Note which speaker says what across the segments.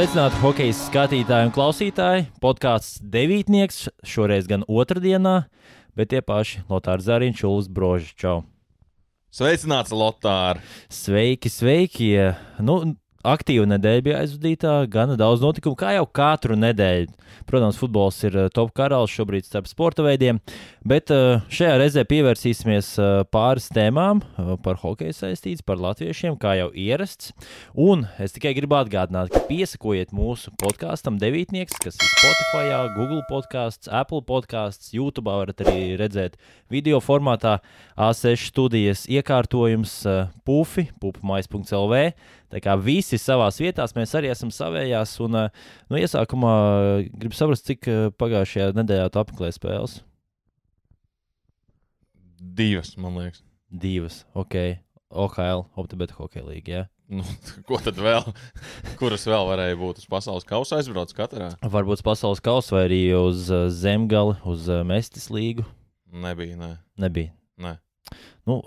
Speaker 1: Sveicināti hokeja skatītāji un klausītāji. Podkāsts devītnieks šoreiz gan otrdienā, bet tie paši Lotārs Zariņš, Ulas Brožs. Čau!
Speaker 2: Sveicināts, Lotār!
Speaker 1: Sveiki, sveiki! Nu, aktīva nedēļa bija aizvadītā, gana daudz notikumu, kā jau katru nedēļu. Protams, futbols ir eh, top karalis šobrīd starp sporta veidiem, bet eh, šajā reizē pievērsīsimies eh, pāris tēmām par hokeju saistītas, par latviešiem, kā jau ierasts. Un es tikai gribu atgādināt, ka piesakojiet mūsu podkāstam devītnieks, kas ir Spotify, Google podkāsts, Apple podkāsts, YouTube varat arī redzēt video formātā A6 studijas iekārtojums pufi, pupmais.lv. Tā kā visi savā vietā, mēs arī esam savējās. Un, nu, iesākumā gribu saprast, cik pagājušajā nedēļā tu apmeklēji spēles.
Speaker 2: Divas, man liekas.
Speaker 1: Divas, ok. OHL, Optibeta hokeja līnija. Ja?
Speaker 2: Nu, ko tad vēl? Kuras vēl varēja būt uz pasaules kausa aizbraucis katrā?
Speaker 1: Varbūt uz pasaules kausa vai arī uz zemgali, uz Mestis līgu.
Speaker 2: Nebija, nē.
Speaker 1: Nebija.
Speaker 2: Nē.
Speaker 1: Nu,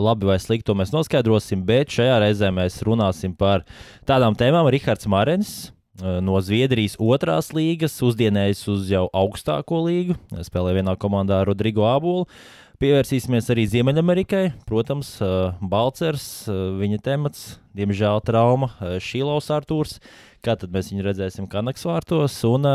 Speaker 1: labi vai slikti, to mēs noskaidrosim, bet šajā reizē mēs runāsim par tādām tēmām. Rihards Marens no Zviedrijas otrās līgas uzdienējis uz jau augstāko līgu, spēlē vienā komandā Rodrigo Abulu. Pievērsīsimies arī Ziemeļamerikai. Protams, Balčers, viņa temats, diemžēl trauma, Šīlaus Artūrs. Kā tad mēs viņu redzēsim Kanaks vārtos, un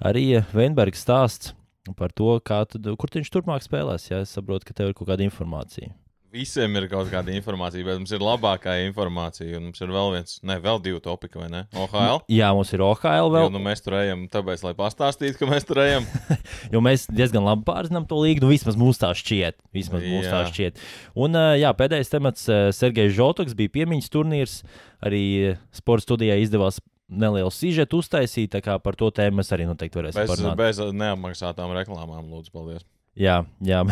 Speaker 1: arī Veinbergs stāsts par to, tad, kur viņš turpmāk spēlēs. Ja es saprotu, ka tev ir kaut kāda informācija.
Speaker 2: Visiem ir kaut kāda informācija, bet mums ir labākā informācija. Mums ir vēl viens, ne, vēl divi topiki, vai ne? OHL?
Speaker 1: Jā, mums ir OHL vēl.
Speaker 2: Jo, nu, mēs tur ejam, tāpēc, lai pastāstītu, ka mēs tur ejam.
Speaker 1: jo mēs diezgan labi pārzinām to līgu, nu vismaz mums tā šķiet. Vismaz mums tā šķiet. Un jā, pēdējais temats Sergejs Žotoks bija piemiņas turnīrs. Arī sporta studijā izdevās nelielu sižetu uztaisīt. Tā kā par to tēmu mēs arī noteikti varēsim
Speaker 2: bez,
Speaker 1: parunāt.
Speaker 2: Bez neapmaksātām reklāmām, lūdzu, paldies.
Speaker 1: Jā, jā.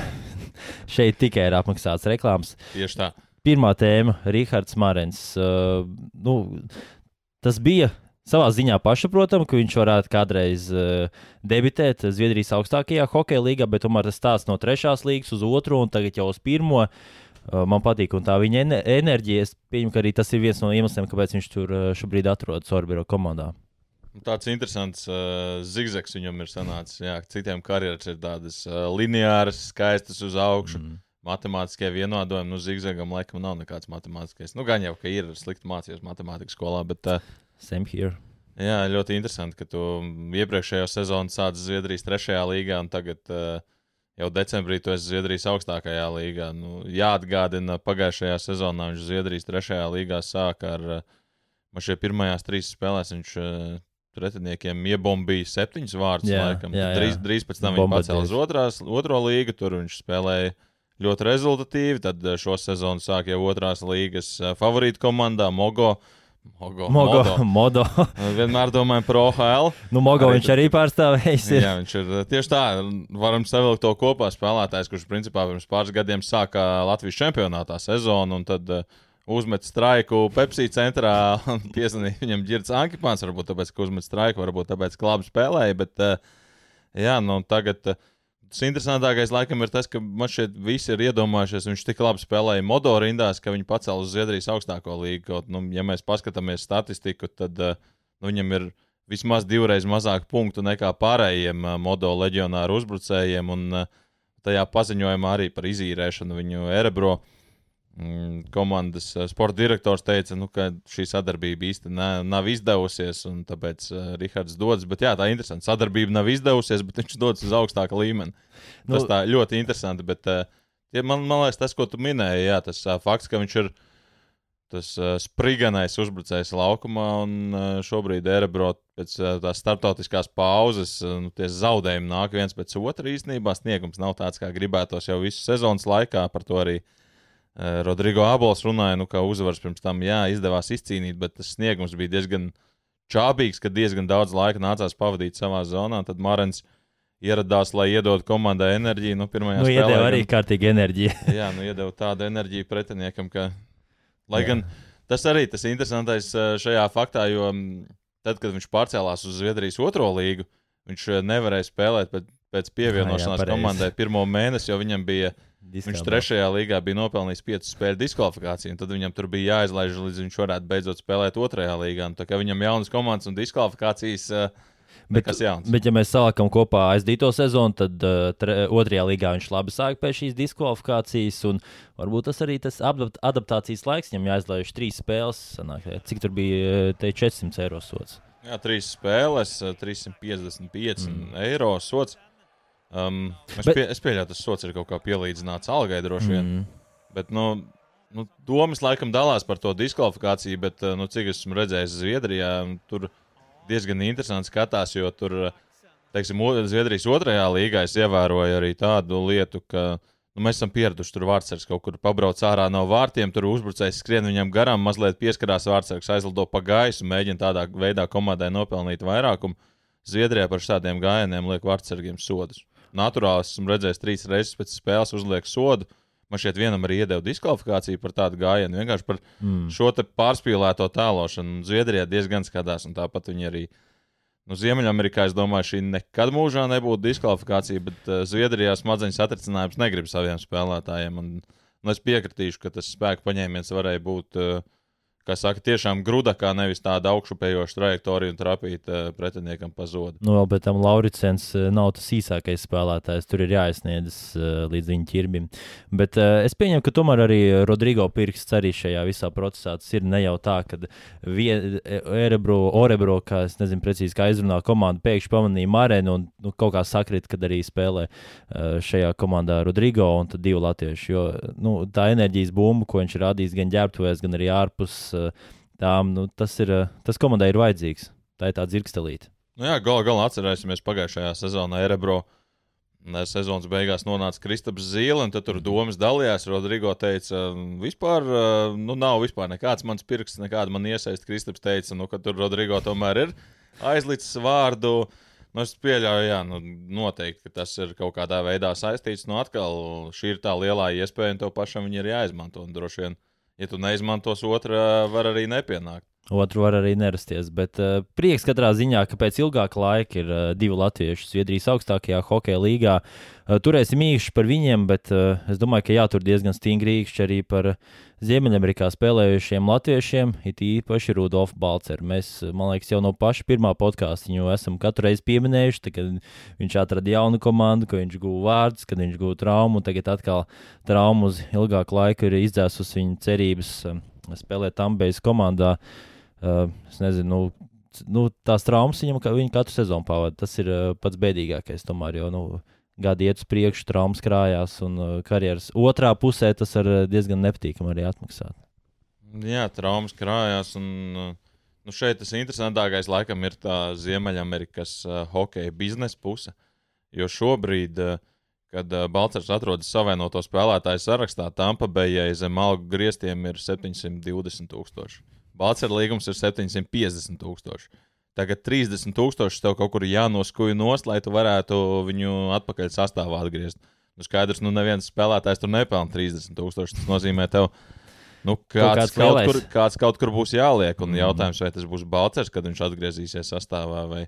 Speaker 1: šeit tikai ir apmaksāts reklāmas.
Speaker 2: Tieši tā.
Speaker 1: Pirmā tēma - Rihards Marens. Uh, nu, tas bija savā ziņā pašsaprotami, ka viņš varētu kādreiz uh, debitēt Zviedrijas augstākajā hokeja līgā, bet tomēr tas stāsts no trešās līgas uz otro un tagad jau uz pirmo. Uh, man patīk, un tā viņa enerģija, es pieņemu, ka arī tas ir viens no iemesliem, kāpēc viņš tur šobrīd atrodas Orbiro komandā.
Speaker 2: Tāds interesants uh, zigzags viņam ir sanācis. Jā, citiem karjeras ir tādas uh, lineāras, skaistas uz augšu. Mm. Matemātiskie vienādojumi, nu, zigzagam laikam nav nekāds matemātiskais. Nu, gan jau, ka ir slikti mācījies matemātikas skolā, bet. Uh,
Speaker 1: Same here.
Speaker 2: Jā, ļoti interesanti, ka tu iepriekšējo sezonu sācis Zviedrijas trešajā līgā, un tagad uh, jau decembrī tu esi Zviedrijas augstākajā līgā. Nu, jāatgādina, pagājušajā sezonā viņš Zviedrijas trešajā līgā sāka ar. Uh, Man šajā pirmajās trīs spēlēs viņš uh, pretiniekiem iebumbīja septiņus vārdus. Jā, laikam. jā, jā. Drīz, drīz pēc tam viņš pacēla uz otrās, otro līgu, tur viņš spēlēja ļoti rezultatīvi. Tad eh, šo sezonu sāk jau otrās līgas eh, favorītu komandā Mogo.
Speaker 1: Mogo, Mogo, modo. modo.
Speaker 2: Vienmēr domājam par OHL.
Speaker 1: Nu, Mogo arī, viņš arī pārstāvējis.
Speaker 2: Ir. Jā, viņš ir tieši tā. Varam savilkt to kopā spēlētājs, kurš principā pirms pāris gadiem sāka Latvijas čempionātā sezonu. Un tad uh, uzmet straiku Pepsi centrā piezvanīja viņam ģirts Ankipāns. Varbūt tāpēc, ka uzmet straiku, varbūt tāpēc, ka labi spēlēja. Bet, uh, jā, nu tagad. Uh, Tas interesantākais laikam ir tas, ka man šeit visi ir iedomājušies, viņš tik labi spēlēja modo rindās, ka viņi pacēla uz Zviedrijas augstāko līgu. Kaut, nu, ja mēs paskatāmies statistiku, tad uh, nu, viņam ir vismaz divreiz mazāk punktu nekā pārējiem uh, modo leģionāru uzbrucējiem. Un uh, tajā paziņojumā arī par izīrēšanu viņu Erebro. Uh, komandas eh, sporta direktors teica, nu, ka šī sadarbība īsti ne, nav izdevusies, un tāpēc uh, Rihards dodas. Bet jā, tā ir interesanti. Sadarbība nav izdevusies, bet viņš dodas uz augstāku līmeni. Nu, tas tā ļoti interesanti. Bet, ja man, man liekas, tas, ko tu minēji, jā, tas fakts, ka viņš ir tas spriganais uzbrucējs laukumā, un šobrīd Erebro pēc tās starptautiskās pauzes, nu, tie zaudējumi nāk viens pēc otra īstenībā. Sniegums nav tāds, kā gribētos jau visu sezonas laikā, par to arī uh, Eh, Rodrigo Abols runāja, nu, ka uzvaras pirms tam jā, izdevās izcīnīt, bet tas sniegums bija diezgan čābīgs, ka diezgan daudz laika nācās pavadīt savā zonā. Tad Marens ieradās, lai iedotu komandai enerģiju. Nu,
Speaker 1: nu, spēlē, iedeva arī gan, kārtīgi enerģiju.
Speaker 2: jā, nu, iedeva tādu enerģiju pretiniekam, ka. Lai jā. gan tas arī tas interesantais eh, šajā faktā, jo mm, tad, kad viņš pārcēlās uz Zviedrijas otro līgu, viņš eh, nevarēja spēlēt pēc, pievienošanās jā, jā, komandai pirmo mēnesi, jo viņam bija
Speaker 1: Diskā
Speaker 2: Viņš trešajā līgā bija nopelnījis 5 spēļu diskvalifikāciju, un tad viņam tur bija jāizlaiž, līdz viņš varētu beidzot spēlēt otrajā līgā. Un Tā kā viņam jaunas komandas un diskvalifikācijas, eh,
Speaker 1: Bet, bet, ja mēs salākam kopā aizdīto sezonu, tad uh, tre, otrajā līgā viņš labi sāk pēc šīs diskvalifikācijas. Varbūt tas arī tas adapt, adaptācijas laiks, viņam jāizlaiž trīs spēles. Sanāk, cik tur bija eh, te 400 eiro sots?
Speaker 2: Jā, trīs spēles, eh, 355 mm. eiro sots. Um, es,
Speaker 1: Bet-
Speaker 2: pie, es pieļauju, tas sots ir kaut kā pielīdzināts algai droši vien.
Speaker 1: Mm.
Speaker 2: Bet, nu, nu, domas laikam dalās par to diskvalifikāciju, bet, eh, nu, cik esmu redzējis Zviedrijā, tur diezgan interesanti skatās, jo tur, eh, teiksim, Zviedrijas otrajā līgā es ievēroju arī tādu lietu, ka nu, mēs esam pieraduši tur vārdsargs kaut kur pabrauc ārā no vārtiem, tur uzbrucējs skrien viņam garām, mazliet pieskarās vārdsargs, aizlido pa gaisu, mēģina tādā veidā komandai nopelnīt vairākumu. Zviedrijā par šādiem gājieniem liek vārdsargiem sodus. Naturāli esmu redzējis trīs reizes pēc spēles uzliek sodu. Man šķiet, vienam arī iedeva diskvalifikāciju par tādu gājienu. Vienkārši par
Speaker 1: Mm.
Speaker 2: šo pārspīlēto tēlošanu. Zviedrijā diezgan skatās, un tāpat viņi arī. Nu, Ziemeļamerikā es domāju, šī nekad mūžā nebūtu diskvalifikācija, bet uh, Zviedrijā smadzeņu satricinājums negrib saviem spēlētājiem. Un, nu, es piekritīšu, ka tas spēka paņēmiens varēja būt, uh, kā saka, tiešām grudakā, nevis tāda augšupējoša trajektorija un trapīt uh, pretiniekam pa zodu.
Speaker 1: Nu, vēl pēc tam Lauricens eh, nav tas īsākais spēlētājs. Tur ir jāiesniedz uh, līdz viņa ķirbim. Bet es pieņemu, ka tomēr arī Rodrigo pirksts arī šajā visā procesā. Tas ir ne jau tā, ka Erebro, Orebro, kā es nezinu precīzi, kā izrunā komanda, pēkšņi pamanīja Marēnu un nu, kaut kā sakrit, kad arī spēlē šajā komandā Rodrigo un divi latvieši. Jo nu, tā enerģijas bumba, ko viņš ir radījis gan ģērbtuvēs, gan arī ārpus tām, nu, tas, ir, uh, tas komandai ir vajadzīgs. Tā ir tā dzirkstelīte.
Speaker 2: Nu jā, galu galā atcerēsimies pagājušajā sezonā Erebro. Sezonas beigās nonāca Kristaps Zīle, un tad tur domas dalījās. Rodrigo teica, vispār eh, nu, nav vispār nekāds mans pirksts, nekāda man iesaista. Kristaps teica, nu, ka tur Rodrigo tomēr ir aizlicis vārdu. Nu, es pieļauju, jā, nu, noteikti, ka tas ir kaut kādā veidā saistīts. Nu, atkal šī ir tā lielā iespēja, un to pašam ir jāizmanto. Un droši vien, ja tu neizmantos otrā, var arī nepienākt.
Speaker 1: Otru var arī nerasties, bet uh, prieks katrā ziņā, ka pēc ilgāka laika ir uh, divi latvieši Zviedrijas augstākajā hokeja līgā. Uh, turēsim īkšķi par viņiem, bet uh, es domāju, ka jātur diezgan stingri īkšķi arī par Ziemeļamerikā spēlējušiem latviešiem, it īpaši Rudolfu Balceru. Mēs, man liekas, jau no paša pirmā podkāsta viņu esam katru reizi pieminējuši, tad, kad viņš atrada jaunu komandu, ka viņš guva vārdus, kad viņš guva traumu, tagad atkal traumu uz ilgāku laiku ir izdzēsus viņa cerības spēlēt Tambejas komandā. Uh, es nezinu, nu, nu, tās traumas viņam, ka viņi katru sezonu pavada. Tas ir uh, pats bēdīgākais. Tomēr, jo nu, gadi iet uz priekšu, traumas krājās, un uh, karjeras otrā pusē tas uh, diezgan nepatīkami arī atmaksāt.
Speaker 2: Jā, traumas krājās. Un, uh, nu šeit tas interesantākais laikam ir tā Ziemeļamerikas uh, hokeja biznesa puse. Jo šobrīd, uh, kad uh, Balčers atrodas savienoto spēlētāju sarakstā, Tampa Bejai zem algu griestiem ir 720 tūkstoši. Balčers līgums ir 750 tūkstoši. Tagad 30 tūkstoši tev kaut kur jānoskuja nost, lai tu varētu viņu atpakaļ sastāvā atgriezt. Nu, skaidrs, nu neviens spēlētājs tur nepelna 30 tūkstoši. Tas nozīmē, tev nu, kāds,
Speaker 1: kāds
Speaker 2: kaut
Speaker 1: lielais.
Speaker 2: kur, kāds kaut kur būs jāliek. Un
Speaker 1: Mhm.
Speaker 2: jautājums, vai tas būs Balčers, kad viņš atgriezīsies sastāvā. Vai...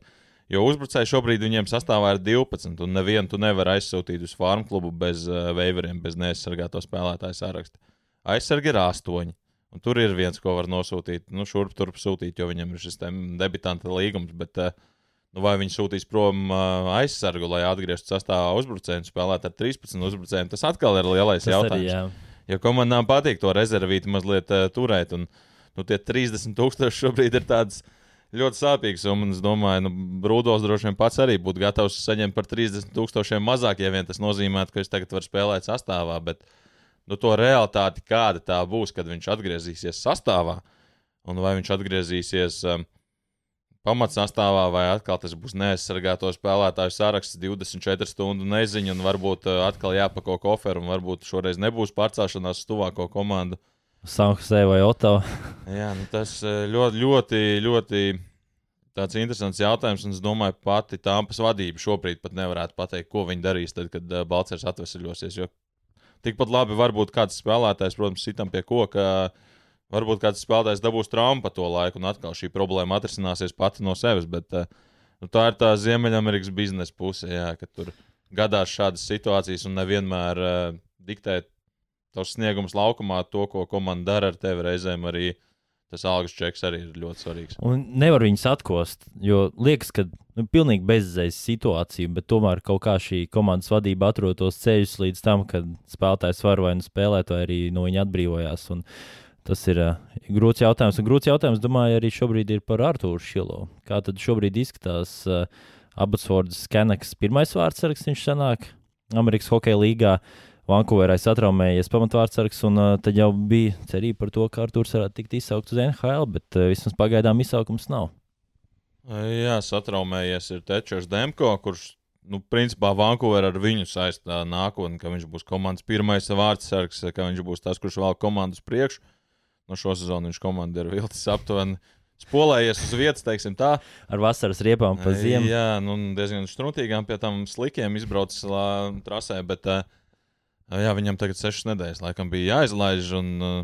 Speaker 2: Jo uzbrucēji šobrīd viņiem sastāvā ir 12, un nevienu tu nevari aizsūtīt uz farmu klubu bez uh, veiveriem, bez neaizsargāto spēlētāju saraksta. Aizsargi ir 8. Un tur ir viens, ko var nosūtīt. Nu, šurp turp sūtīt, jo viņam ir šis debitanta līgums. Bet, uh, nu, vai viņi sūtīs prom uh, aizsargu, lai atgrieztu sastāvā uzbrucēju un spēlētu ar 13 uzbrucējiem? Tas atkal ir lielais
Speaker 1: Tas
Speaker 2: jautājums.
Speaker 1: arī, jā.
Speaker 2: Jo komandām patīk to rezervīti mazliet uh, turēt. Un, nu, tie 30 tūkstoši šobrīd ir tāds ļoti sāpīgs. Un es domāju, nu, Brūdos droši vien pats arī būtu gatavs saņemt par 30 tūkstošiem mazāk, ja vien tas nozīmētu, ka es tagad varu spēlēt sastāvā. Bet nu, to realitāti, kāda tā būs, kad viņš atgriezīsies sastāvā, un vai viņš atgriezīsies um, pamatsastāvā, vai atkal tas būs neaizsargāto spēlētāju saraksts 24 stundu neziņa, un varbūt uh, atkal jāpako koferu, un varbūt šoreiz nebūs pārcelšanās uz tuvāko komandu.
Speaker 1: Sanhusē vai Oto.
Speaker 2: Jā, nu tas eh, ļoti, ļoti, ļoti tāds interesants jautājums. Un es domāju, pati Tāmpas vadība šobrīd pat nevarētu pateikt, ko viņi darīs, tad, kad uh, Balčers atvesaļosies. Jo tikpat labi varbūt kāds spēlētājs, protams, sitam pie koka. Varbūt kāds spēlētājs dabūs traumu pa to laiku, un atkal šī problēma atrisināsies pati no sevis. Bet uh, nu, tā ir tā Ziemeļamerikas biznesa puse, jā, ka tur gadās šādas situācijas, un nevienmēr uh, diktēt tavs sniegums laukumā, to, ko komanda dara ar tevi reizēm arī. Tas algas čeks arī ir ļoti svarīgs.
Speaker 1: Un nevar viņus atkost, jo liekas, ka nu, pilnīgi bezizējas situācija, bet tomēr kaut kā šī komandas vadība atrod tos ceļus līdz tam, kad spēlētājs var vai nu spēlēt, vai arī no viņa atbrīvojās. Un tas ir uh, grūts jautājums. Un grūts jautājums, domāju, arī šobrīd ir par Arthuru Šilo. Kā tad šobrīd izskatās uh, Abasfords Skanaks pirmais vārds, viņš sanāk Amerikas Hokeja līgā. Vankūverā satraumējies pamatvārdsargs, un uh, tad jau bija cerība par to, ka Arthurs varētu tikt izsaukts uz NHL, bet uh, vismaz pagaidām izsaukums nav.
Speaker 2: Jā, satraumējies ir Tečers Demko, kurš, nu, principā Vankūverā ar viņu saistā nākotnē, ka viņš būs komandas pirmais vārdsargs, ka viņš būs tas, kurš vēl komandas priekšu. No šo sezonu viņš komanda ir vilcis aptuveni. Spolējies uz vietas, teiksim tā.
Speaker 1: Ar vasaras riepām pa ziemu.
Speaker 2: Jā, nu, diezgan struntīgām pie tam slikiem izbraucis trasē, bet uh, jā, viņam tagad sešas nedēļas laikam bija jāizlaiž. Un, uh,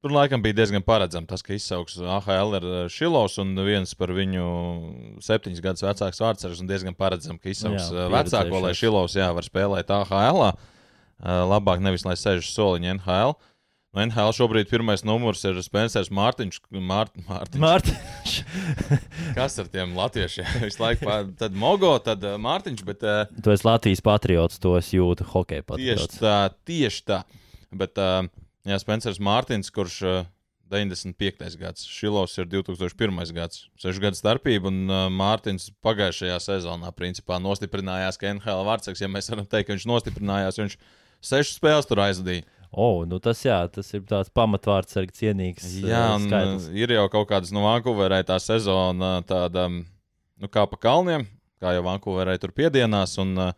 Speaker 2: Tur laikam bija diezgan paredzams tas, ka izsauks AHL ar Šilovs un viens par viņu septiņus gadus vecāks vārdsargs. Diezgan paredzams, ka izsauks jā, vecāko, lai Šilovs jā, var spēlēt AHL. Uh, labāk nevis lai sēž soliņa NHL. Uh, No NHL šobrīd pirmais numurs ir Spencers Mārtiņš. Mārt, Mārtiņš.
Speaker 1: Mārtiņš.
Speaker 2: Kas ar tiem latviešiem? Visu laiku pār, tad Mogo, tad uh, Mārtiņš. Bet, uh,
Speaker 1: tu esi Latvijas patriots, to es jūtu hokeja patriots.
Speaker 2: Tieši tā, tieši tā. Bet, uh, jā, Spencers Mārtiņš, kurš uh, 95. gads, Šilovs ir 2001. gads, 6 gadu starpība, un Mārtiņš pagājušajā sezonā principā nostiprinājās, ka NHL vārdsargs, ja mēs varam teikt, ka viņš nostiprinājās, viņš 6 spēles tur aizvadīja.
Speaker 1: Oh, nu tas, jā, tas ir tāds pamatvārds, arī cienīgs.
Speaker 2: Jā, uh, skaitlis. ir jau kaut kādas nu, Vankūverē tā sezona, tāda nu, kā pa kalniem, kā jau Vankūverē tur piedienās. Un, uh,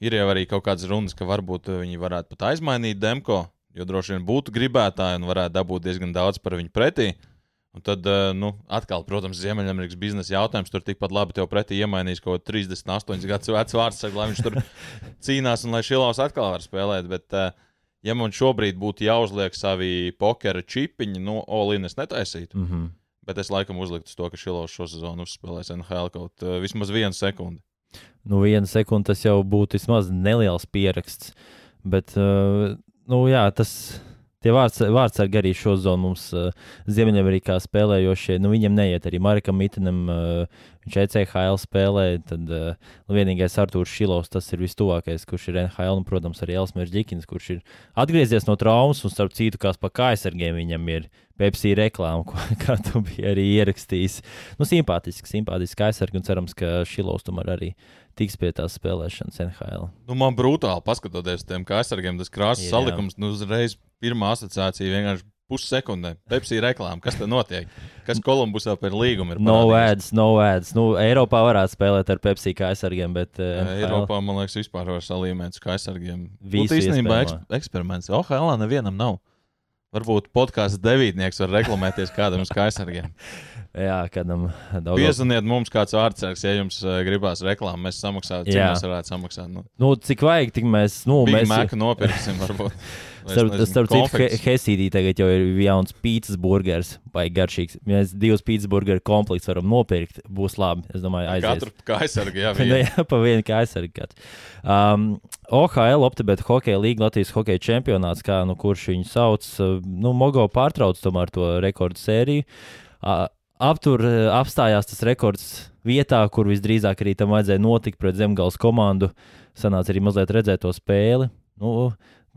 Speaker 2: ir jau arī kaut kādas runas, ka varbūt viņi varētu pat aizmainīt Demko, jo droši vien būtu gribētāji un varētu dabūt diezgan daudz par viņu pretī. Un tad, uh, nu, atkal, protams, Ziemeļamerikas biznesa jautājums. Tur tikpat labi tev pretī iemainīs kaut ko 38 gadus vecu vārdu, lai viņš tur cīnās un lai Šilovs atkal var spēlēt. Bet, uh, ja man šobrīd būtu jāuzliek savi pokera čipiņi, no nu, Olīnas netaisītu. Mm -hmm. Bet es laikam uzliktu to, ka Šilovs šo sezonu uzspēlēs NHL kaut uh, vismaz vienu sekundi.
Speaker 1: Nu, viena sekunde tas jau būtu vismaz neliels pieraksts. Bet, uh, nu, jā, tas Tie vārds, vārdsargi arī šo zonu mums uh, Ziemeļamerikā spēlējošie. Nu, viņam neiet arī Marikam Mitinam. Uh, viņš ECHL spēlē. Tad uh, vienīgais Arthurs Šilovs, tas ir vistuvākais, kurš ir NHL. Un, protams, arī Elsmērs Džikins, kurš ir atgriezies no traumas. Un starp citu, kā pa kājsargiem viņam ir Pepsi reklāma, ko, kā tu biji arī ierakstījis. Nu, simpātiski, simpātiski aizsargi un cerams, ka Šilovs tomēr arī tiks pie tās spēlēšanas NHL.
Speaker 2: Nu, man brutāli paskatoties tiem aizsargiem, tas krāsas salikums, nu, uzreiz pirmā asociācija vienkārši pussekundē. Pepsi reklāma, kas tur notiek? Kas Kolumbusā par līgumu ir?
Speaker 1: No ads, no ads. Nu, Eiropā varētu spēlēt ar Pepsi kā aizsargiem, bet.
Speaker 2: Uh, Eiropā, man liekas, vispār var salīmēt kā aizsargiem. Būtu īstenībā eks eksperiments. Oh, Helā, nevienam nav. Varbūt podkāsts devītnieks var reklamēties kādam uz aizsargiem.
Speaker 1: Jā, kādam
Speaker 2: daudz. Piezvaniet mums kāds vārdsargs, ja jums uh, gribās reklāmu, mēs samaksātu, cik Jā. mēs varētu samaksāt. Nu,
Speaker 1: nu cik vajag, tik mēs, nu,
Speaker 2: Big
Speaker 1: mēs.
Speaker 2: Mēku nopirksim, varbūt.
Speaker 1: Starp, starp citu, he, Hesīdī tagad jau ir jauns pīcis burgers, vai garšīgs. Mēs divus pīcis burgeru komplektus varam nopirkt, būs labi. Es domāju, aizies.
Speaker 2: Katru kā aizsargi, jā,
Speaker 1: vienu. jā, pa vienu. Kāds. Um, OHL, Optibet hokeja līga, Latvijas hokeja čempionāts, kā nu kurš viņu sauc, nu, Mogo pārtrauc tomēr to rekordu sēriju. Uh, aptur, apstājās tas rekords vietā, kur visdrīzāk arī tam vajadzēja notikt pret Zemgales komandu. Sanāca arī mazliet redzēt to spēli. Nu,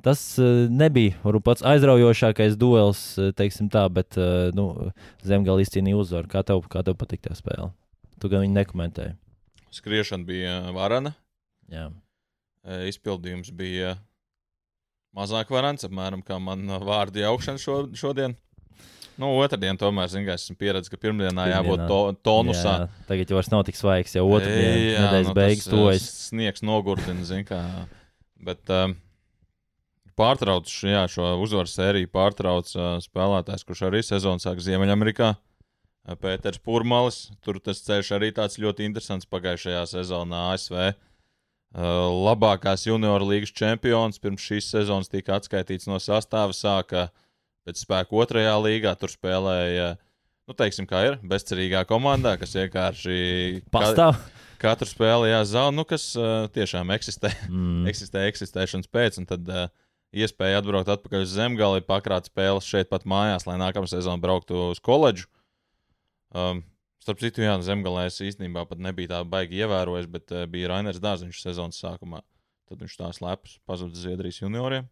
Speaker 1: Tas uh, nebija varbūt, pats aizraujošākais duels, uh, teiksim tā, bet uh, nu, Zemgala izcīnīja uzvaru. Kā tev, kā tev patīk tā spēle? Tu gan viņu nekomentēji.
Speaker 2: Skriešana bija varana.
Speaker 1: Jā.
Speaker 2: Izpildījums bija mazāk varants, apmēram kā man vārdi augšana šo, šodien. Nu, otrdien tomēr, zinu, esmu pieredzējis, ka pirmdienā jābūt to, tonusā. Jā,
Speaker 1: tagad jau vairs nav tik svaigs, jau otrdienā nedēļas nu, beigas
Speaker 2: tuvojas. Sniegs nogurdina, zinu, kā. Bet, uh, pārtrauc jā, šo uzvaru sēriju, pārtrauc uh, spēlētājs, kurš arī sezonu sāk Ziemeļamerikā. Pēters Pūrmalis. Tur tas ceļš arī tāds ļoti interesants pagājušajā sezonā ASV. Uh, labākās junioru līgas čempions pirms šīs sezonas tika atskaitīts no sastāva. Sāka pēc spēka otrajā līgā. Tur spēlēja, nu, teiksim, kā ir bezcerīgā komandā, kas vienkārši
Speaker 1: pastāv.
Speaker 2: Ka, katru spēli jāzaudē, nu, kas uh, tiešām eksistē, mm. eksistē eksistēšanas pēc. Un tad uh, iespēja atbraukt atpakaļ uz zemgali, pakrāt spēles šeit pat mājās, lai nākamā sezona brauktu uz koledžu. Um, starp citu, jā, zemgalē es īstenībā pat nebiju tā baigi ievērojis, bet uh, bija Rainers Dārziņš sezonas sākumā. Tad viņš tā slepus pazuda Zviedrijas junioriem.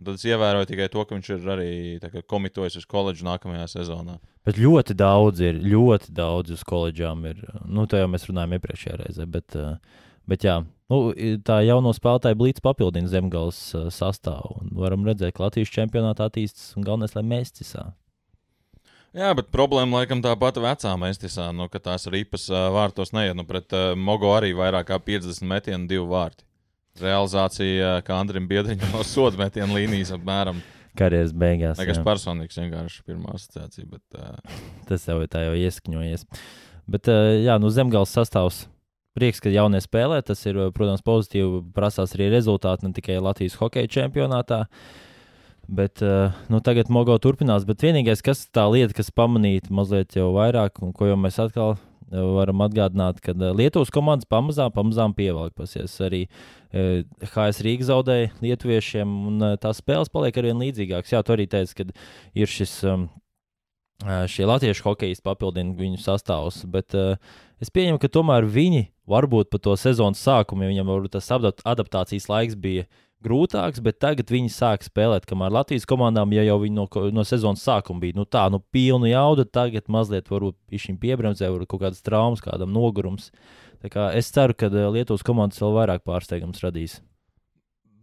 Speaker 2: Un tad es ievēroju tikai to, ka viņš ir arī kā, komitojis uz koledžu nākamajā sezonā.
Speaker 1: Bet ļoti daudz ir, ļoti daudz uz koledžām ir. Nu, tā jau mēs runājām iepriekšējā reizē. Bet, uh, bet jā, nu, tā jauno spēlētāju blīds papildina zemgājas uh, sastāvu. Varam redzēt, ka Latvijas čempionātā attīstās un galvenais, lai mēs cisā.
Speaker 2: Jā, bet problēma laikam tā pati vecā mestisā, nu, ka tās ripas uh, vārtos neiet. Nu, pret uh, Mogo arī vairāk kā 50 metienu, divi vārti realizācija, kā Andrim Biedriņam no soda metiena līnijas apmēram.
Speaker 1: Karjeras beigās.
Speaker 2: Nekas personīgs, vienkārši pirmā asociācija. Bet, uh...
Speaker 1: Tas jau ir tā jau ieskņojies. Bet, uh, jā, nu, zemgājas sastāvs. Prieks, ka jaunie spēlē, tas ir, protams, pozitīvi. Prasās arī rezultāti ne tikai Latvijas hokeja čempionātā. Bet, uh, nu, tagad Mogo turpinās. Bet vienīgais, kas tā lieta, kas pamanīta mazliet jau vairāk, un ko jau mēs atkal varam atgādināt, ka Lietuvas komandas pamazām, pamazām pievelkasies. Arī HS Rīga zaudēja lietuviešiem, un tās spēles paliek arvien līdzīgākas. Jā, tu arī teici, ka ir šis. Šie latviešu hokejisti papildina viņu sastāvus, bet uh, es pieņemu, ka tomēr viņi varbūt pa to sezonas sākumu, viņam tas adaptācijas laiks bija grūtāks, bet tagad viņi sāk spēlēt, kamēr Latvijas komandām, ja jau viņi no, no sezonas sākuma bija nu, tā, nu, pilnu jaudu, tagad mazliet varbūt šim piebremzē, varbūt kaut kādas traumas, kādam nogurums. Es ceru, ka eh, Lietuvas komandas vēl vairāk pārsteigums radīs.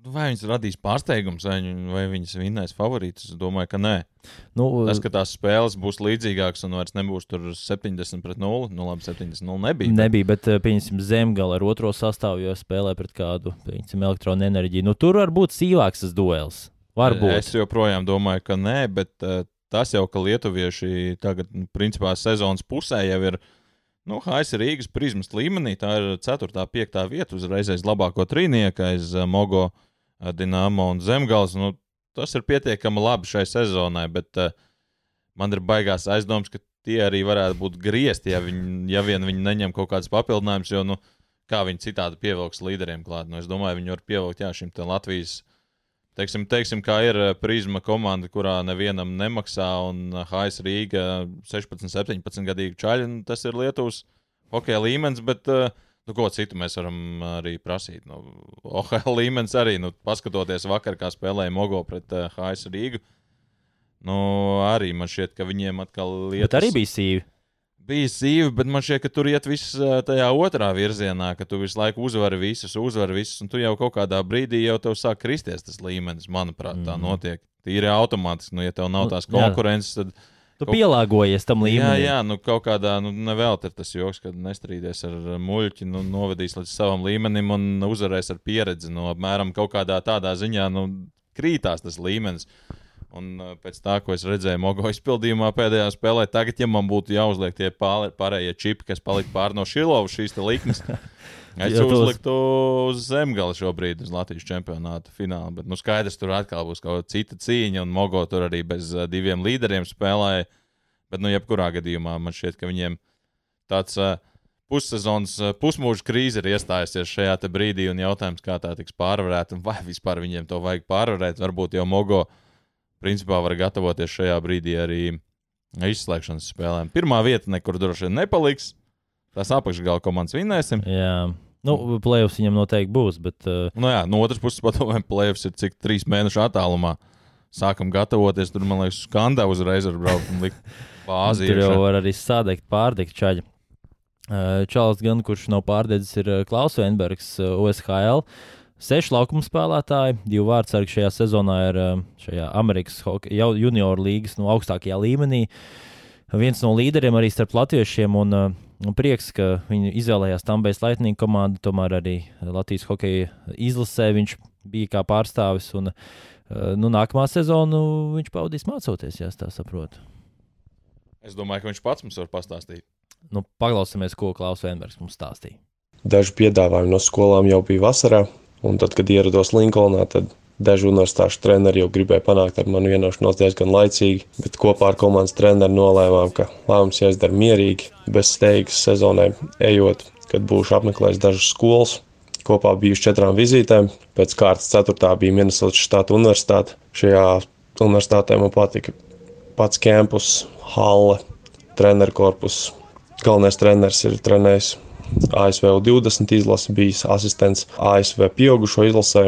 Speaker 2: Vai viņas radīs pārsteigums, vai, vai viņas vinnēs favorītus? Es domāju, ka nē. Nu, Tas, ka tās spēles būs līdzīgākas un vairs nebūs 70 pret 0, nu labi, 70 0 nebija.
Speaker 1: Nebija, bet eh, pieņemsim zemgala ar otro sastāvu, jo spēlē pret kādu, pieņemsim, elektroenerģiju. Nu, tur var būt sīvāks tas duels. Varbūt.
Speaker 2: Es joprojām domāju, ka nē, bet uh, tas jau, ka lietuvieši tagad, nu, principā, sezonas pusē jau ir. Nu, HS Rīgas prizmas līmenī tā ir 4. un 5. vieta uzreiz aiz labāko trīnieku, aiz Mogo uh, Dienāmo un Zemgals. Nu, tas ir pietiekami labi šai sezonai, bet uh, man ir baigās aizdoms, ka tie arī varētu būt griezti, ja, viņi, ja vien viņi neņem kaut kādas papildinājumus. Jo, nu, kā viņi citādi pievilks līderiem klāt? Nu, es domāju, viņi var pievilkt jā, šim Latvijas. Teiksim, teiksim, kā ir Prisma komanda, kurā nevienam nemaksā, un HS Rīga 16, 17 gadīgu čaļu. Nu, tas ir Lietuvas hokeja līmenis, bet uh, Nu, ko citu mēs varam arī prasīt? Nu, OHL līmenis arī, nu, paskatoties vakar, kā spēlēja Mogo pret uh, eh, HS Rīgu. Nu, arī man šķiet, ka viņiem atkal lietas...
Speaker 1: Bet arī bija sīvi.
Speaker 2: Bija sīvi, bet man šķiet, ka tur iet viss uh, tajā otrā virzienā, ka tu visu laiku uzvari visus, uzvari visus, un tu jau kaut kādā brīdī jau tev sāk kristies tas līmenis, manuprāt, tā mm. notiek. Tīri automātiski, nu, ja tev nav nu, tās konkurences, tad
Speaker 1: Tu kaut... pielāgojies tam līmenim.
Speaker 2: Jā, jā, nu kaut kādā, nu nevēl ir tas joks, kad nestrīdies ar muļķi, nu novedīs līdz savam līmenim un uzvarēs ar pieredzi. Nu, apmēram kaut kādā tādā ziņā, nu, krītās tas līmenis. Un uh, pēc tā, ko es redzēju Mogo izpildījumā pēdējā spēlē, tagad, ja man būtu jāuzliek tie pārējie čipi, kas palika pār no Šilovas šīs likmes, Es uzliktu uz zemgala šobrīd, uz Latvijas čempionāta fināla. Bet, nu, skaidrs, tur atkal būs kaut kāda cita cīņa, un Mogo tur arī bez uh, diviem līderiem spēlēja. Bet, nu, jebkurā gadījumā man šķiet, ka viņiem tāds uh, pussezonas, uh, pusmūža krīze ir iestājusies šajā brīdī, un jautājums, kā tā tiks pārvarēta, un vai vispār viņiem to vajag pārvarēt. Varbūt jau Mogo principā var gatavoties šajā brīdī arī izslēgšanas spēlēm. Pirmā vieta nekur droši vien nepaliks. Tās apakšgala komandas vinnēsim.
Speaker 1: Jā. Nu, plēsoņus viņam noteikti būs. Bet, uh...
Speaker 2: nu, jā, no otras puses, padomājam, plēsoņus ir cik trīs mēnešu attālumā. Sākam gatavoties, tur man liekas, skandā uzreiz ar likt bāzi.
Speaker 1: tur jau var arī sādegt, pārdegt čaļi. Uh, Čāls gan, kurš nav pārdedzis, ir uh, Klaus Vienbergs, uh, OSHL. Seši laukuma spēlētāji, divi vārdsargi šajā sezonā ir uh, šajā Amerikas jau junioru līgas nu, augstākajā līmenī. Viens no līderiem arī starp latviešiem. Un, uh, Un prieks, ka viņi izvēlējās Tambējas Lightning komandu. Tomēr arī Latvijas hokeja izlasē viņš bija kā pārstāvis. Un, eh, nu, nākamā sezonu viņš pavadīs mācoties, ja tā saprotu.
Speaker 2: Es domāju, ka viņš pats mums var pastāstīt.
Speaker 1: Nu, paklausīsimies, ko Klaus Vienbergs mums stāstīja.
Speaker 3: Daži piedāvājumi no skolām jau bija vasarā, un tad, kad ierados Linkolnā, tad Daži universitāšu treneri jau gribēja panākt ar mani vienošanos diezgan laicīgi, bet kopā ar komandas treneru nolēmām, ka lēmums jāizdara mierīgi, bez steigas sezonai ejot, kad būšu apmeklējis dažas skolas, kopā bijuši četrām vizītēm. Pēc kārtas ceturtā bija Minnesotas štata universitāte. Šajā universitātē man patika pats kampus, halle, treneru korpus. Galvenais treneris ir trenējis ASV 20 izlase, bijis asistents ASV pieaugušo izlasē.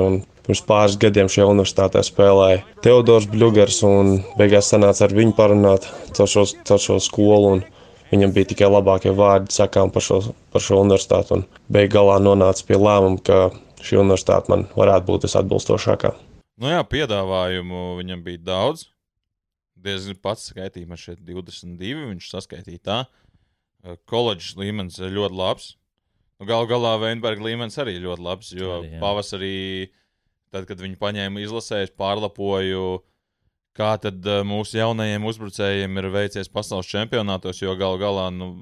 Speaker 3: Pirms pāris gadiem šajā universitātē spēlēja Teodors Bļūgers, un beigās sanāca ar viņu parunāt caur šo, caur šo skolu. Viņam bija tikai labākie vārdi sakām par šo, par šo universitāti. Beigās galā nonāca pie lēmuma, ka šī universitāte man varētu būt visatbilstošākā.
Speaker 2: Nu jā, piedāvājumu viņam bija daudz. Diezgan pats skaitīja, man šeit 22. Viņš saskaitīja tā. Koledžas līmenis ir ļoti labs. Nu, Galu galā Veinberga līmenis arī ļoti labs, jo arī, jā. pavasarī, tad, kad viņi paņēma izlasēs, pārlapoju, kā tad uh, mūsu jaunajiem uzbrucējiem ir veicies pasaules čempionātos, jo galu galā, nu,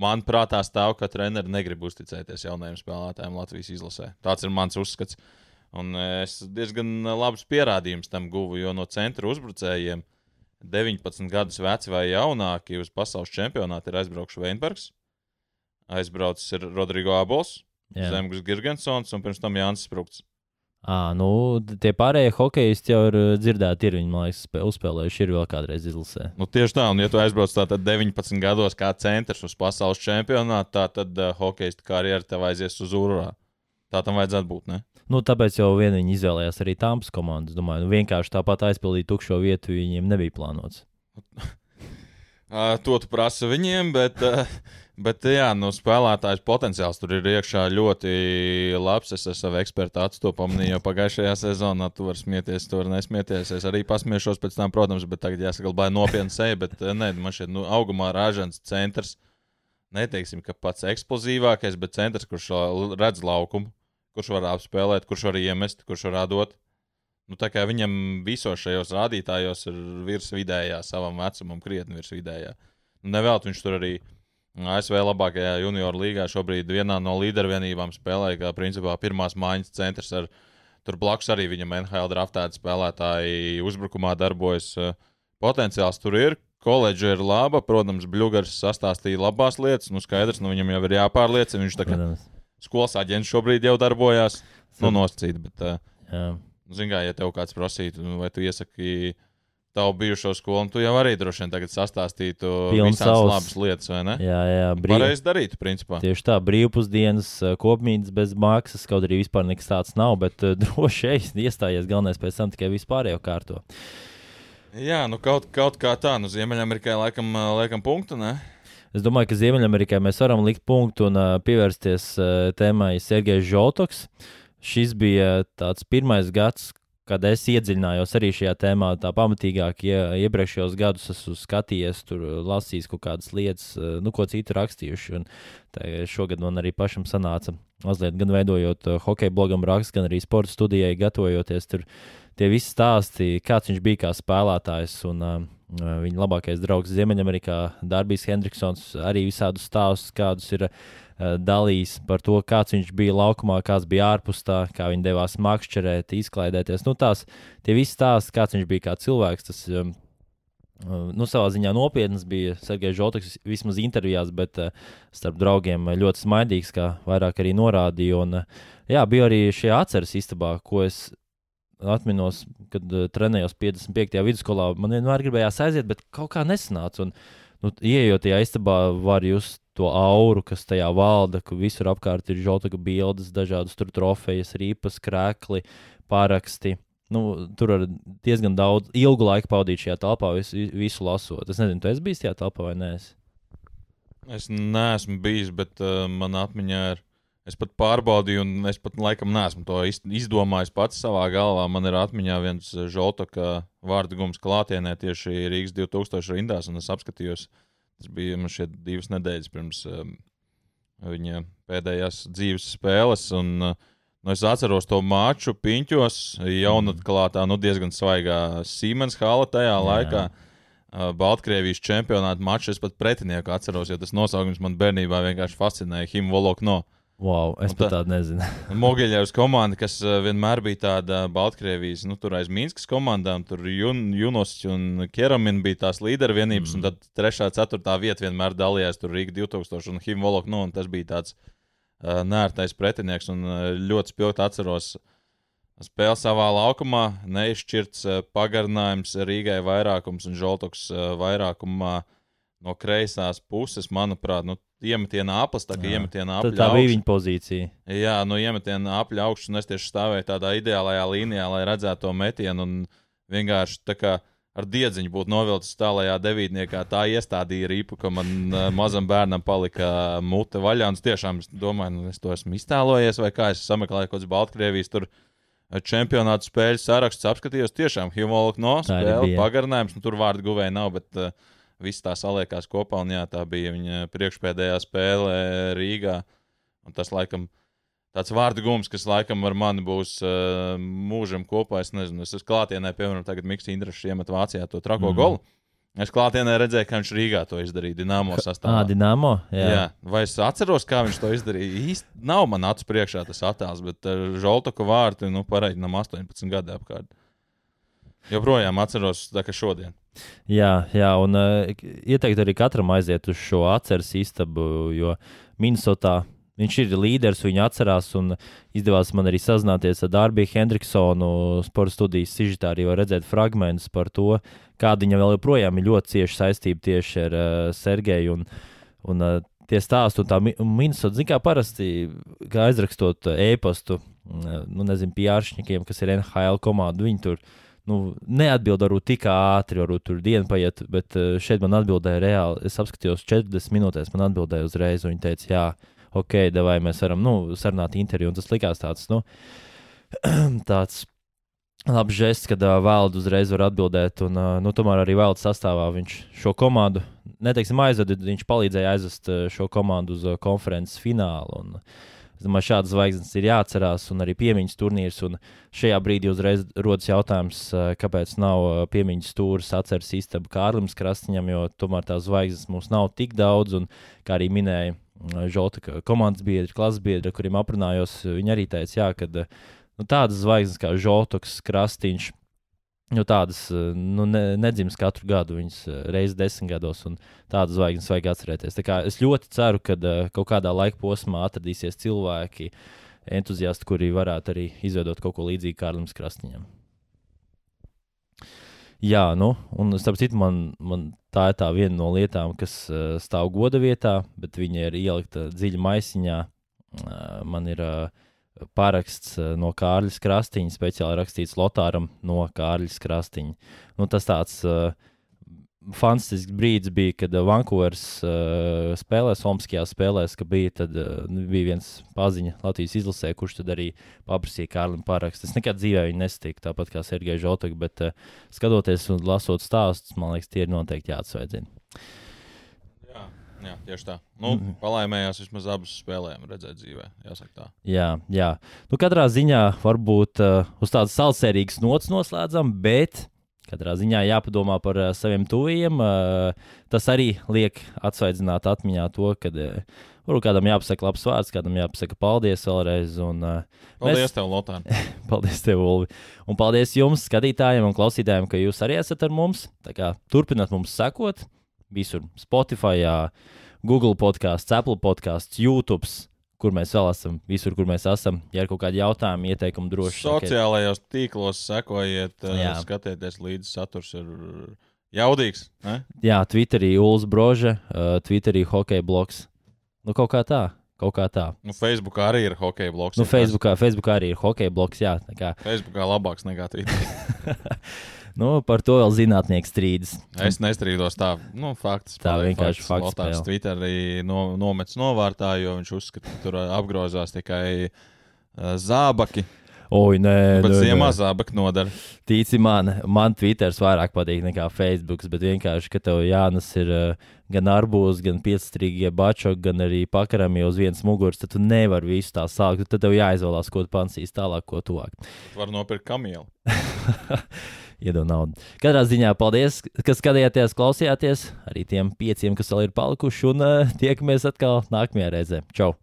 Speaker 2: man prātā stāv, ka treneri negrib uzticēties jaunajiem spēlētājiem Latvijas izlasē. Tāds ir mans uzskats. Un es diezgan labus pierādījumus tam guvu, jo no centra uzbrucējiem 19 gadus veci vai jaunāki uz pasaules čempionātu ir aizbraukuši Veinbergs aizbraucis ir Rodrigo Abols, Zemgus Girgensons un pirms tam Jānis Sprūks.
Speaker 1: À, nu, tie pārējie hokeisti jau ir dzirdēti, ir viņi, man liekas, uzspēlējuši, ir vēl kādreiz izlasē.
Speaker 2: Nu, tieši tā, un ja tu aizbrauc tātad 19 gados kā centrs uz pasaules čempionātu, tā tad uh, hokeista karjera tev aizies uz urā. Tā tam vajadzētu būt, ne?
Speaker 1: Nu, tāpēc jau vien viņi izvēlējās arī tāmas komandas. Domāju, nu, vienkārši tāpat aizpildīt tukšo vietu viņiem nebija plānots.
Speaker 2: to tu prasa viņiem, bet. Bet, jā, nu, spēlētājs potenciāls tur ir iekšā ļoti labs. Es ar savu ekspertu acu to pamanīju jau pagājušajā sezonā. Tu vari smieties, tu vari nesmieties. Es arī pasmiešos pēc tam, protams, bet tagad jāsaglabā nopietni seja. Bet, nē, man šeit nu, augumā rāžans centrs. Neteiksim, ka pats eksplozīvākais, bet centrs, kurš redz laukumu, kurš var apspēlēt, kurš var iemest, kurš var dot. Nu, tā kā viņam visos šajos rādītājos ir virs vidējā, savam vecumam, krietni virs vidējā. Nu, Nevēlt viņš tur arī ASV labākajā junioru līgā šobrīd vienā no līdervienībām spēlē, kā principā pirmās mājas centrs. Ar, tur blakus arī viņam NHL draftēta spēlētāji uzbrukumā darbojas. Potenciāls tur ir. Koledža ir laba, protams, Bluegers sastāstīja labās lietas. Nu, skaidrs, nu, viņam jau ir jāpārliecina. Viņš tā kā skolas aģents šobrīd jau darbojās. Nu, nosacīt, bet, uh, zināmā, ja tev kāds prasītu, nu, vai tu iesaki tavu bijušo skolu, tu jau arī droši vien tagad sastāstītu savs. labas lietas, vai ne?
Speaker 1: Jā, jā,
Speaker 2: brīv... pareizi darīt, principā.
Speaker 1: Tieši tā, brīvpusdienas, kopmītnes bez maksas, kaut arī vispār nekas tāds nav, bet uh, droši vien iestājies galvenais pēc tam tikai vispārējo kārto.
Speaker 2: Jā, nu kaut, kaut kā tā, nu Ziemeļamerikai laikam, laikam punktu, ne?
Speaker 1: Es domāju, ka Ziemeļamerikai mēs varam likt punktu un uh, pievērsties uh, tēmai Sergejs Žotoks. Šis bija tāds pirmais gads, kad es iedziļinājos arī šajā tēmā, tā pamatīgāk, ja iepriekšējos gadus esmu skatījies, tur lasījis kaut kādas lietas, nu, ko citu rakstījuši. Un šogad man arī pašam sanāca, mazliet gan veidojot hokeja blogam rakstu, gan arī sporta studijai gatavojoties. Tur tie visi stāsti, kāds viņš bija kā spēlētājs. Un, uh, Viņa labākais draugs Ziemeļamerikā, Darbijs Hendriksons, arī visādus stāstus, kādus ir uh, dalījis par to, kāds viņš bija laukumā, kāds bija ārpus tā, kā viņi devās makšķerēt, izklaidēties. Nu, tās, tie visi stāsti, kāds viņš bija kā cilvēks, tas um, nu, savā ziņā nopietns bija Sergejs Žotiks, vismaz intervijās, bet uh, starp draugiem ļoti smaidīgs, kā vairāk arī norādīja. Un, uh, jā, bija arī šie atceres istabā, ko es atminos, kad uh, trenējos 55. vidusskolā. Man vienmēr gribējās aiziet, bet kaut kā nesanāca. Un, nu, Iejot tajā istabā, var just to auru, kas tajā valda, ka visur apkārt ir žotaga bildes, dažādas tur trofejas, rīpas, krēkli, paraksti. Nu, tur var diezgan daudz, ilgu laiku pavadīt šajā telpā, visu, visu lasot. Es nezinu, tu esi bijis tajā telpā vai nē?
Speaker 2: Es neesmu bijis, bet uh, man atmiņā ir. Es pat pārbaudīju, un es pat laikam neesmu to izdomājis pats savā galvā. Man ir atmiņā viens žotoka vārdu gums klātienē tieši Rīgas 2000 rindās, un es apskatījos Tas bija man šeit divas nedēļas pirms um, viņa pēdējās dzīves spēles. Un, uh, nu, es atceros to maču piņķos, jaunatklātā, nu, diezgan svaigā Siemens hala tajā jā, laikā. Uh, Baltkrievijas čempionāta maču es pat pretinieku atceros, jo tas nosaukums man bērnībā vienkārši fascinēja. Him Volokno. Uh,
Speaker 1: Wow, es pat tādu nezinu.
Speaker 2: Mogiļevs komanda, kas uh, vienmēr bija tāda Baltkrievijas, nu, tur aiz Mīnskas komandām, tur Jun, Junos un Keramin bija tās līdervienības, mm. un tad trešā, ceturtā vieta vienmēr dalījās tur Rīga 2000 un Himvolok, nu, un tas bija tāds uh, nērtais pretinieks. Un uh, ļoti spilgti atceros spēli savā laukumā. Neizšķirts uh, pagarinājums Rīgai vairākums un Žoltoks uh, vairākumā no kreisās puses, manuprāt, nu, iemetienā tā kā iemetienā apļa
Speaker 1: tā bija viņa pozīcija.
Speaker 2: Jā, no iemetiena apļa augšas, un es tieši stāvēju tādā ideālajā līnijā, lai redzētu to metienu. Un vienkārši tā kā ar diedziņu būtu novilcis tālākajā devītniekā. Tā iestādīja rīpu, ka man mazam bērnam palika mute vaļā. Un es tiešām domāju, nu, es to esmu iztēlojies, vai kā es sameklēju kaut kādas Baltkrievijas tur. Čempionāta spēļu saraksts apskatījos. Tiešām Humolka no
Speaker 1: Tā arī
Speaker 2: spēle,
Speaker 1: bija.
Speaker 2: pagarinājums. Nu, tur vārdu guvēja nav, bet uh, viss tā saliekās kopā. Un jā, tā bija viņa priekšpēdējā spēle Rīgā. Un tas laikam tāds vārdu gums, kas laikam ar mani būs uh, mūžam kopā. Es nezinu, es esmu klātienē, piemēram, tagad Mikls Indrašs iemet Vācijā to trako mm. golu. Es klātienē redzēju, ka viņš Rīgā to izdarīja Dienāmo
Speaker 1: Ah,
Speaker 2: sastāvā.
Speaker 1: Dienāmo. Jā.
Speaker 2: Jā. Vai es atceros, kā viņš to izdarīja? Īsti nav man acu priekšā tas attēls, bet uh, Žoltoka vārti, nu, pareizinām 18 gadu apkārt. Joprojām atceros, tā kā šodien.
Speaker 1: Jā, jā, un uh, ieteiktu arī katram aiziet uz šo atceres istabu, jo Minnesotā viņš ir līderis, viņu atcerās. Izdevās man arī sazināties ar Dārbiju Hendriksonu, sporta studijas sižetā, arī var redzēt fragmentus par to, kāda viņa vēl joprojām ir ļoti cieša saistība tieši ar uh, Sergeju. Un, un, uh, Tie stāsti un tā mi- un Minnesota, zināmā kā parasti, aizrakstot uh, e-pastu, mm, nu, nezinu, pjāršņikiem, kas ir NHL komanda, viņi tur nu, neatbild varbūt tik ātri, varbūt tur diena paiet, bet eh, šeit man atbildēja reāli. Es apskatījos 40 minūtēs, man atbildēja uzreiz, un viņi teica, jā, ok, vai mēs varam nu, sarunāt interviju. Un tas likās tāds, nu, tāds labs žests, kad uh, Valdis uzreiz var atbildēt. Un, uh, nu, tomēr arī Valdis sastāvā viņš šo komandu, neteiksim, aizveda, viņš palīdzēja aizvest uh, šo komandu uz uh, konferences finālu. Un, Es domāju, šādas zvaigznes ir jāatcerās, un arī piemiņas turnīrs. Šajā brīdī uzreiz rodas jautājums, uh, kāpēc nav uh, piemiņas stūris atceras istaba Kārlim Krasņam, jo tomēr tās zvaigznes mums nav tik daudz. Un, kā arī minēja Žolta, ka komandas biedri, klases biedri, ar kuriem aprunājos, viņi arī teica, jā, ka nu, tādas zvaigznes kā Žoltoks, Krastīņš. Nu, tādas uh, nu, ne, nedzims katru gadu, viņas uh, reizes desmit gados, un tādas zvaigznes vajag atcerēties. Es ļoti ceru, ka uh, kaut kādā laika posmā atradīsies cilvēki, entuziasti, kuri varētu arī izveidot kaut ko līdzīgu Kārlim Krastīņam. Jā, nu, un starp citu, man, man tā ir tā viena no lietām, kas uh, stāv goda vietā, bet viņa ir ielikta dziļi maisiņā. Uh, man ir uh, paraksts uh, no Kārļa Krastīņa, speciāli rakstīts Lotāram no Kārļa Krastīņa. Nu, tas tāds uh, fantastisks brīdis bija, kad uh, Vankūveras uh, spēlēs, Omaskajā spēlēs, ka bija, tad, uh, bija viens paziņa Latvijas izlasē, kurš tad arī paprasīja Kārlim parakstu. Es nekad dzīvē viņu nesatiku, tāpat kā Sergejs Žotak, bet uh, skatoties un lasot stāstus, man liekas, tie ir noteikti jāatsveicina.
Speaker 2: Jā, tieši tā. Nu,
Speaker 1: Mhm.
Speaker 2: Palaimējās vismaz abas spēlēm, redzēt dzīvē. Jāsaka tā.
Speaker 1: Jā, jā. Nu, katrā ziņā varbūt uh, uz tādas salsērīgas nots noslēdzam, bet katrā ziņā jāpadomā par uh, saviem tuviem. Uh, tas arī liek atsvaidzināt atmiņā to, ka uh, varbūt kādam jāpasaka labs vārds, kādam jāpasaka paldies vēlreiz. Un, uh,
Speaker 2: Paldies,
Speaker 1: Mēs-
Speaker 2: tev, Lotār.
Speaker 1: paldies, tev, Ulvi. Un paldies jums, skatītājiem un klausītājiem, ka jūs arī esat ar mums. Turpiniet mums sekot visur, Spotify, Google podkāsts, Apple podkāsts, YouTube. Kur mēs vēl esam, visur, kur mēs esam. Ja ir kaut kādi jautājumi, ieteikumi, droši sakiet.
Speaker 2: Sociālajos tīklos sekojiet, uh,
Speaker 1: Jā.
Speaker 2: skatieties līdzi. Saturs ir jaudīgs. Ne?
Speaker 1: Jā, Twitterī Ulas Broža, uh, Twitterī Hockey bloks. Nu, kaut kā tā. Kaut kā tā.
Speaker 2: Nu, Facebookā arī ir hockey bloks.
Speaker 1: Nu, Facebookā, Facebookā arī ir hockey bloks. Jā, tā kā,
Speaker 2: Facebookā labāks nekā Twitter.
Speaker 1: nu, par to vēl zinātnieks strīdas.
Speaker 2: Es nestrīdos tā, nu, fakts.
Speaker 1: Tā
Speaker 2: paliek
Speaker 1: vienkārši fakts
Speaker 2: Lotārs
Speaker 1: spēle.
Speaker 2: Twitterī no, nomets novārtā, jo viņš uzskata, ka tur apgrozās tikai uh, zābaki.
Speaker 1: Oi, nē,
Speaker 2: Bet
Speaker 1: nē,
Speaker 2: ziemā
Speaker 1: nē.
Speaker 2: zābaki nodara.
Speaker 1: Tici man, man Twitters vairāk patīk nekā Facebook, bet vienkārši, ka tev jānes ir uh, gan arbūs, gan piecstrīgie bačoki, gan arī pakarami uz vienas muguras, tad tu nevari visu tā sākt. Tad tev jāizvēlās, ko tu pansīs tālāk, ko tuvāk.
Speaker 2: Var nopirkt kamielu.
Speaker 1: Iedod naudu. Katrā ziņā paldies, ka skatījāties, klausījāties. Arī tiem pieciem, kas vēl ir palikuši, un uh, tiekamies atkal nākamajā reizē. Čau!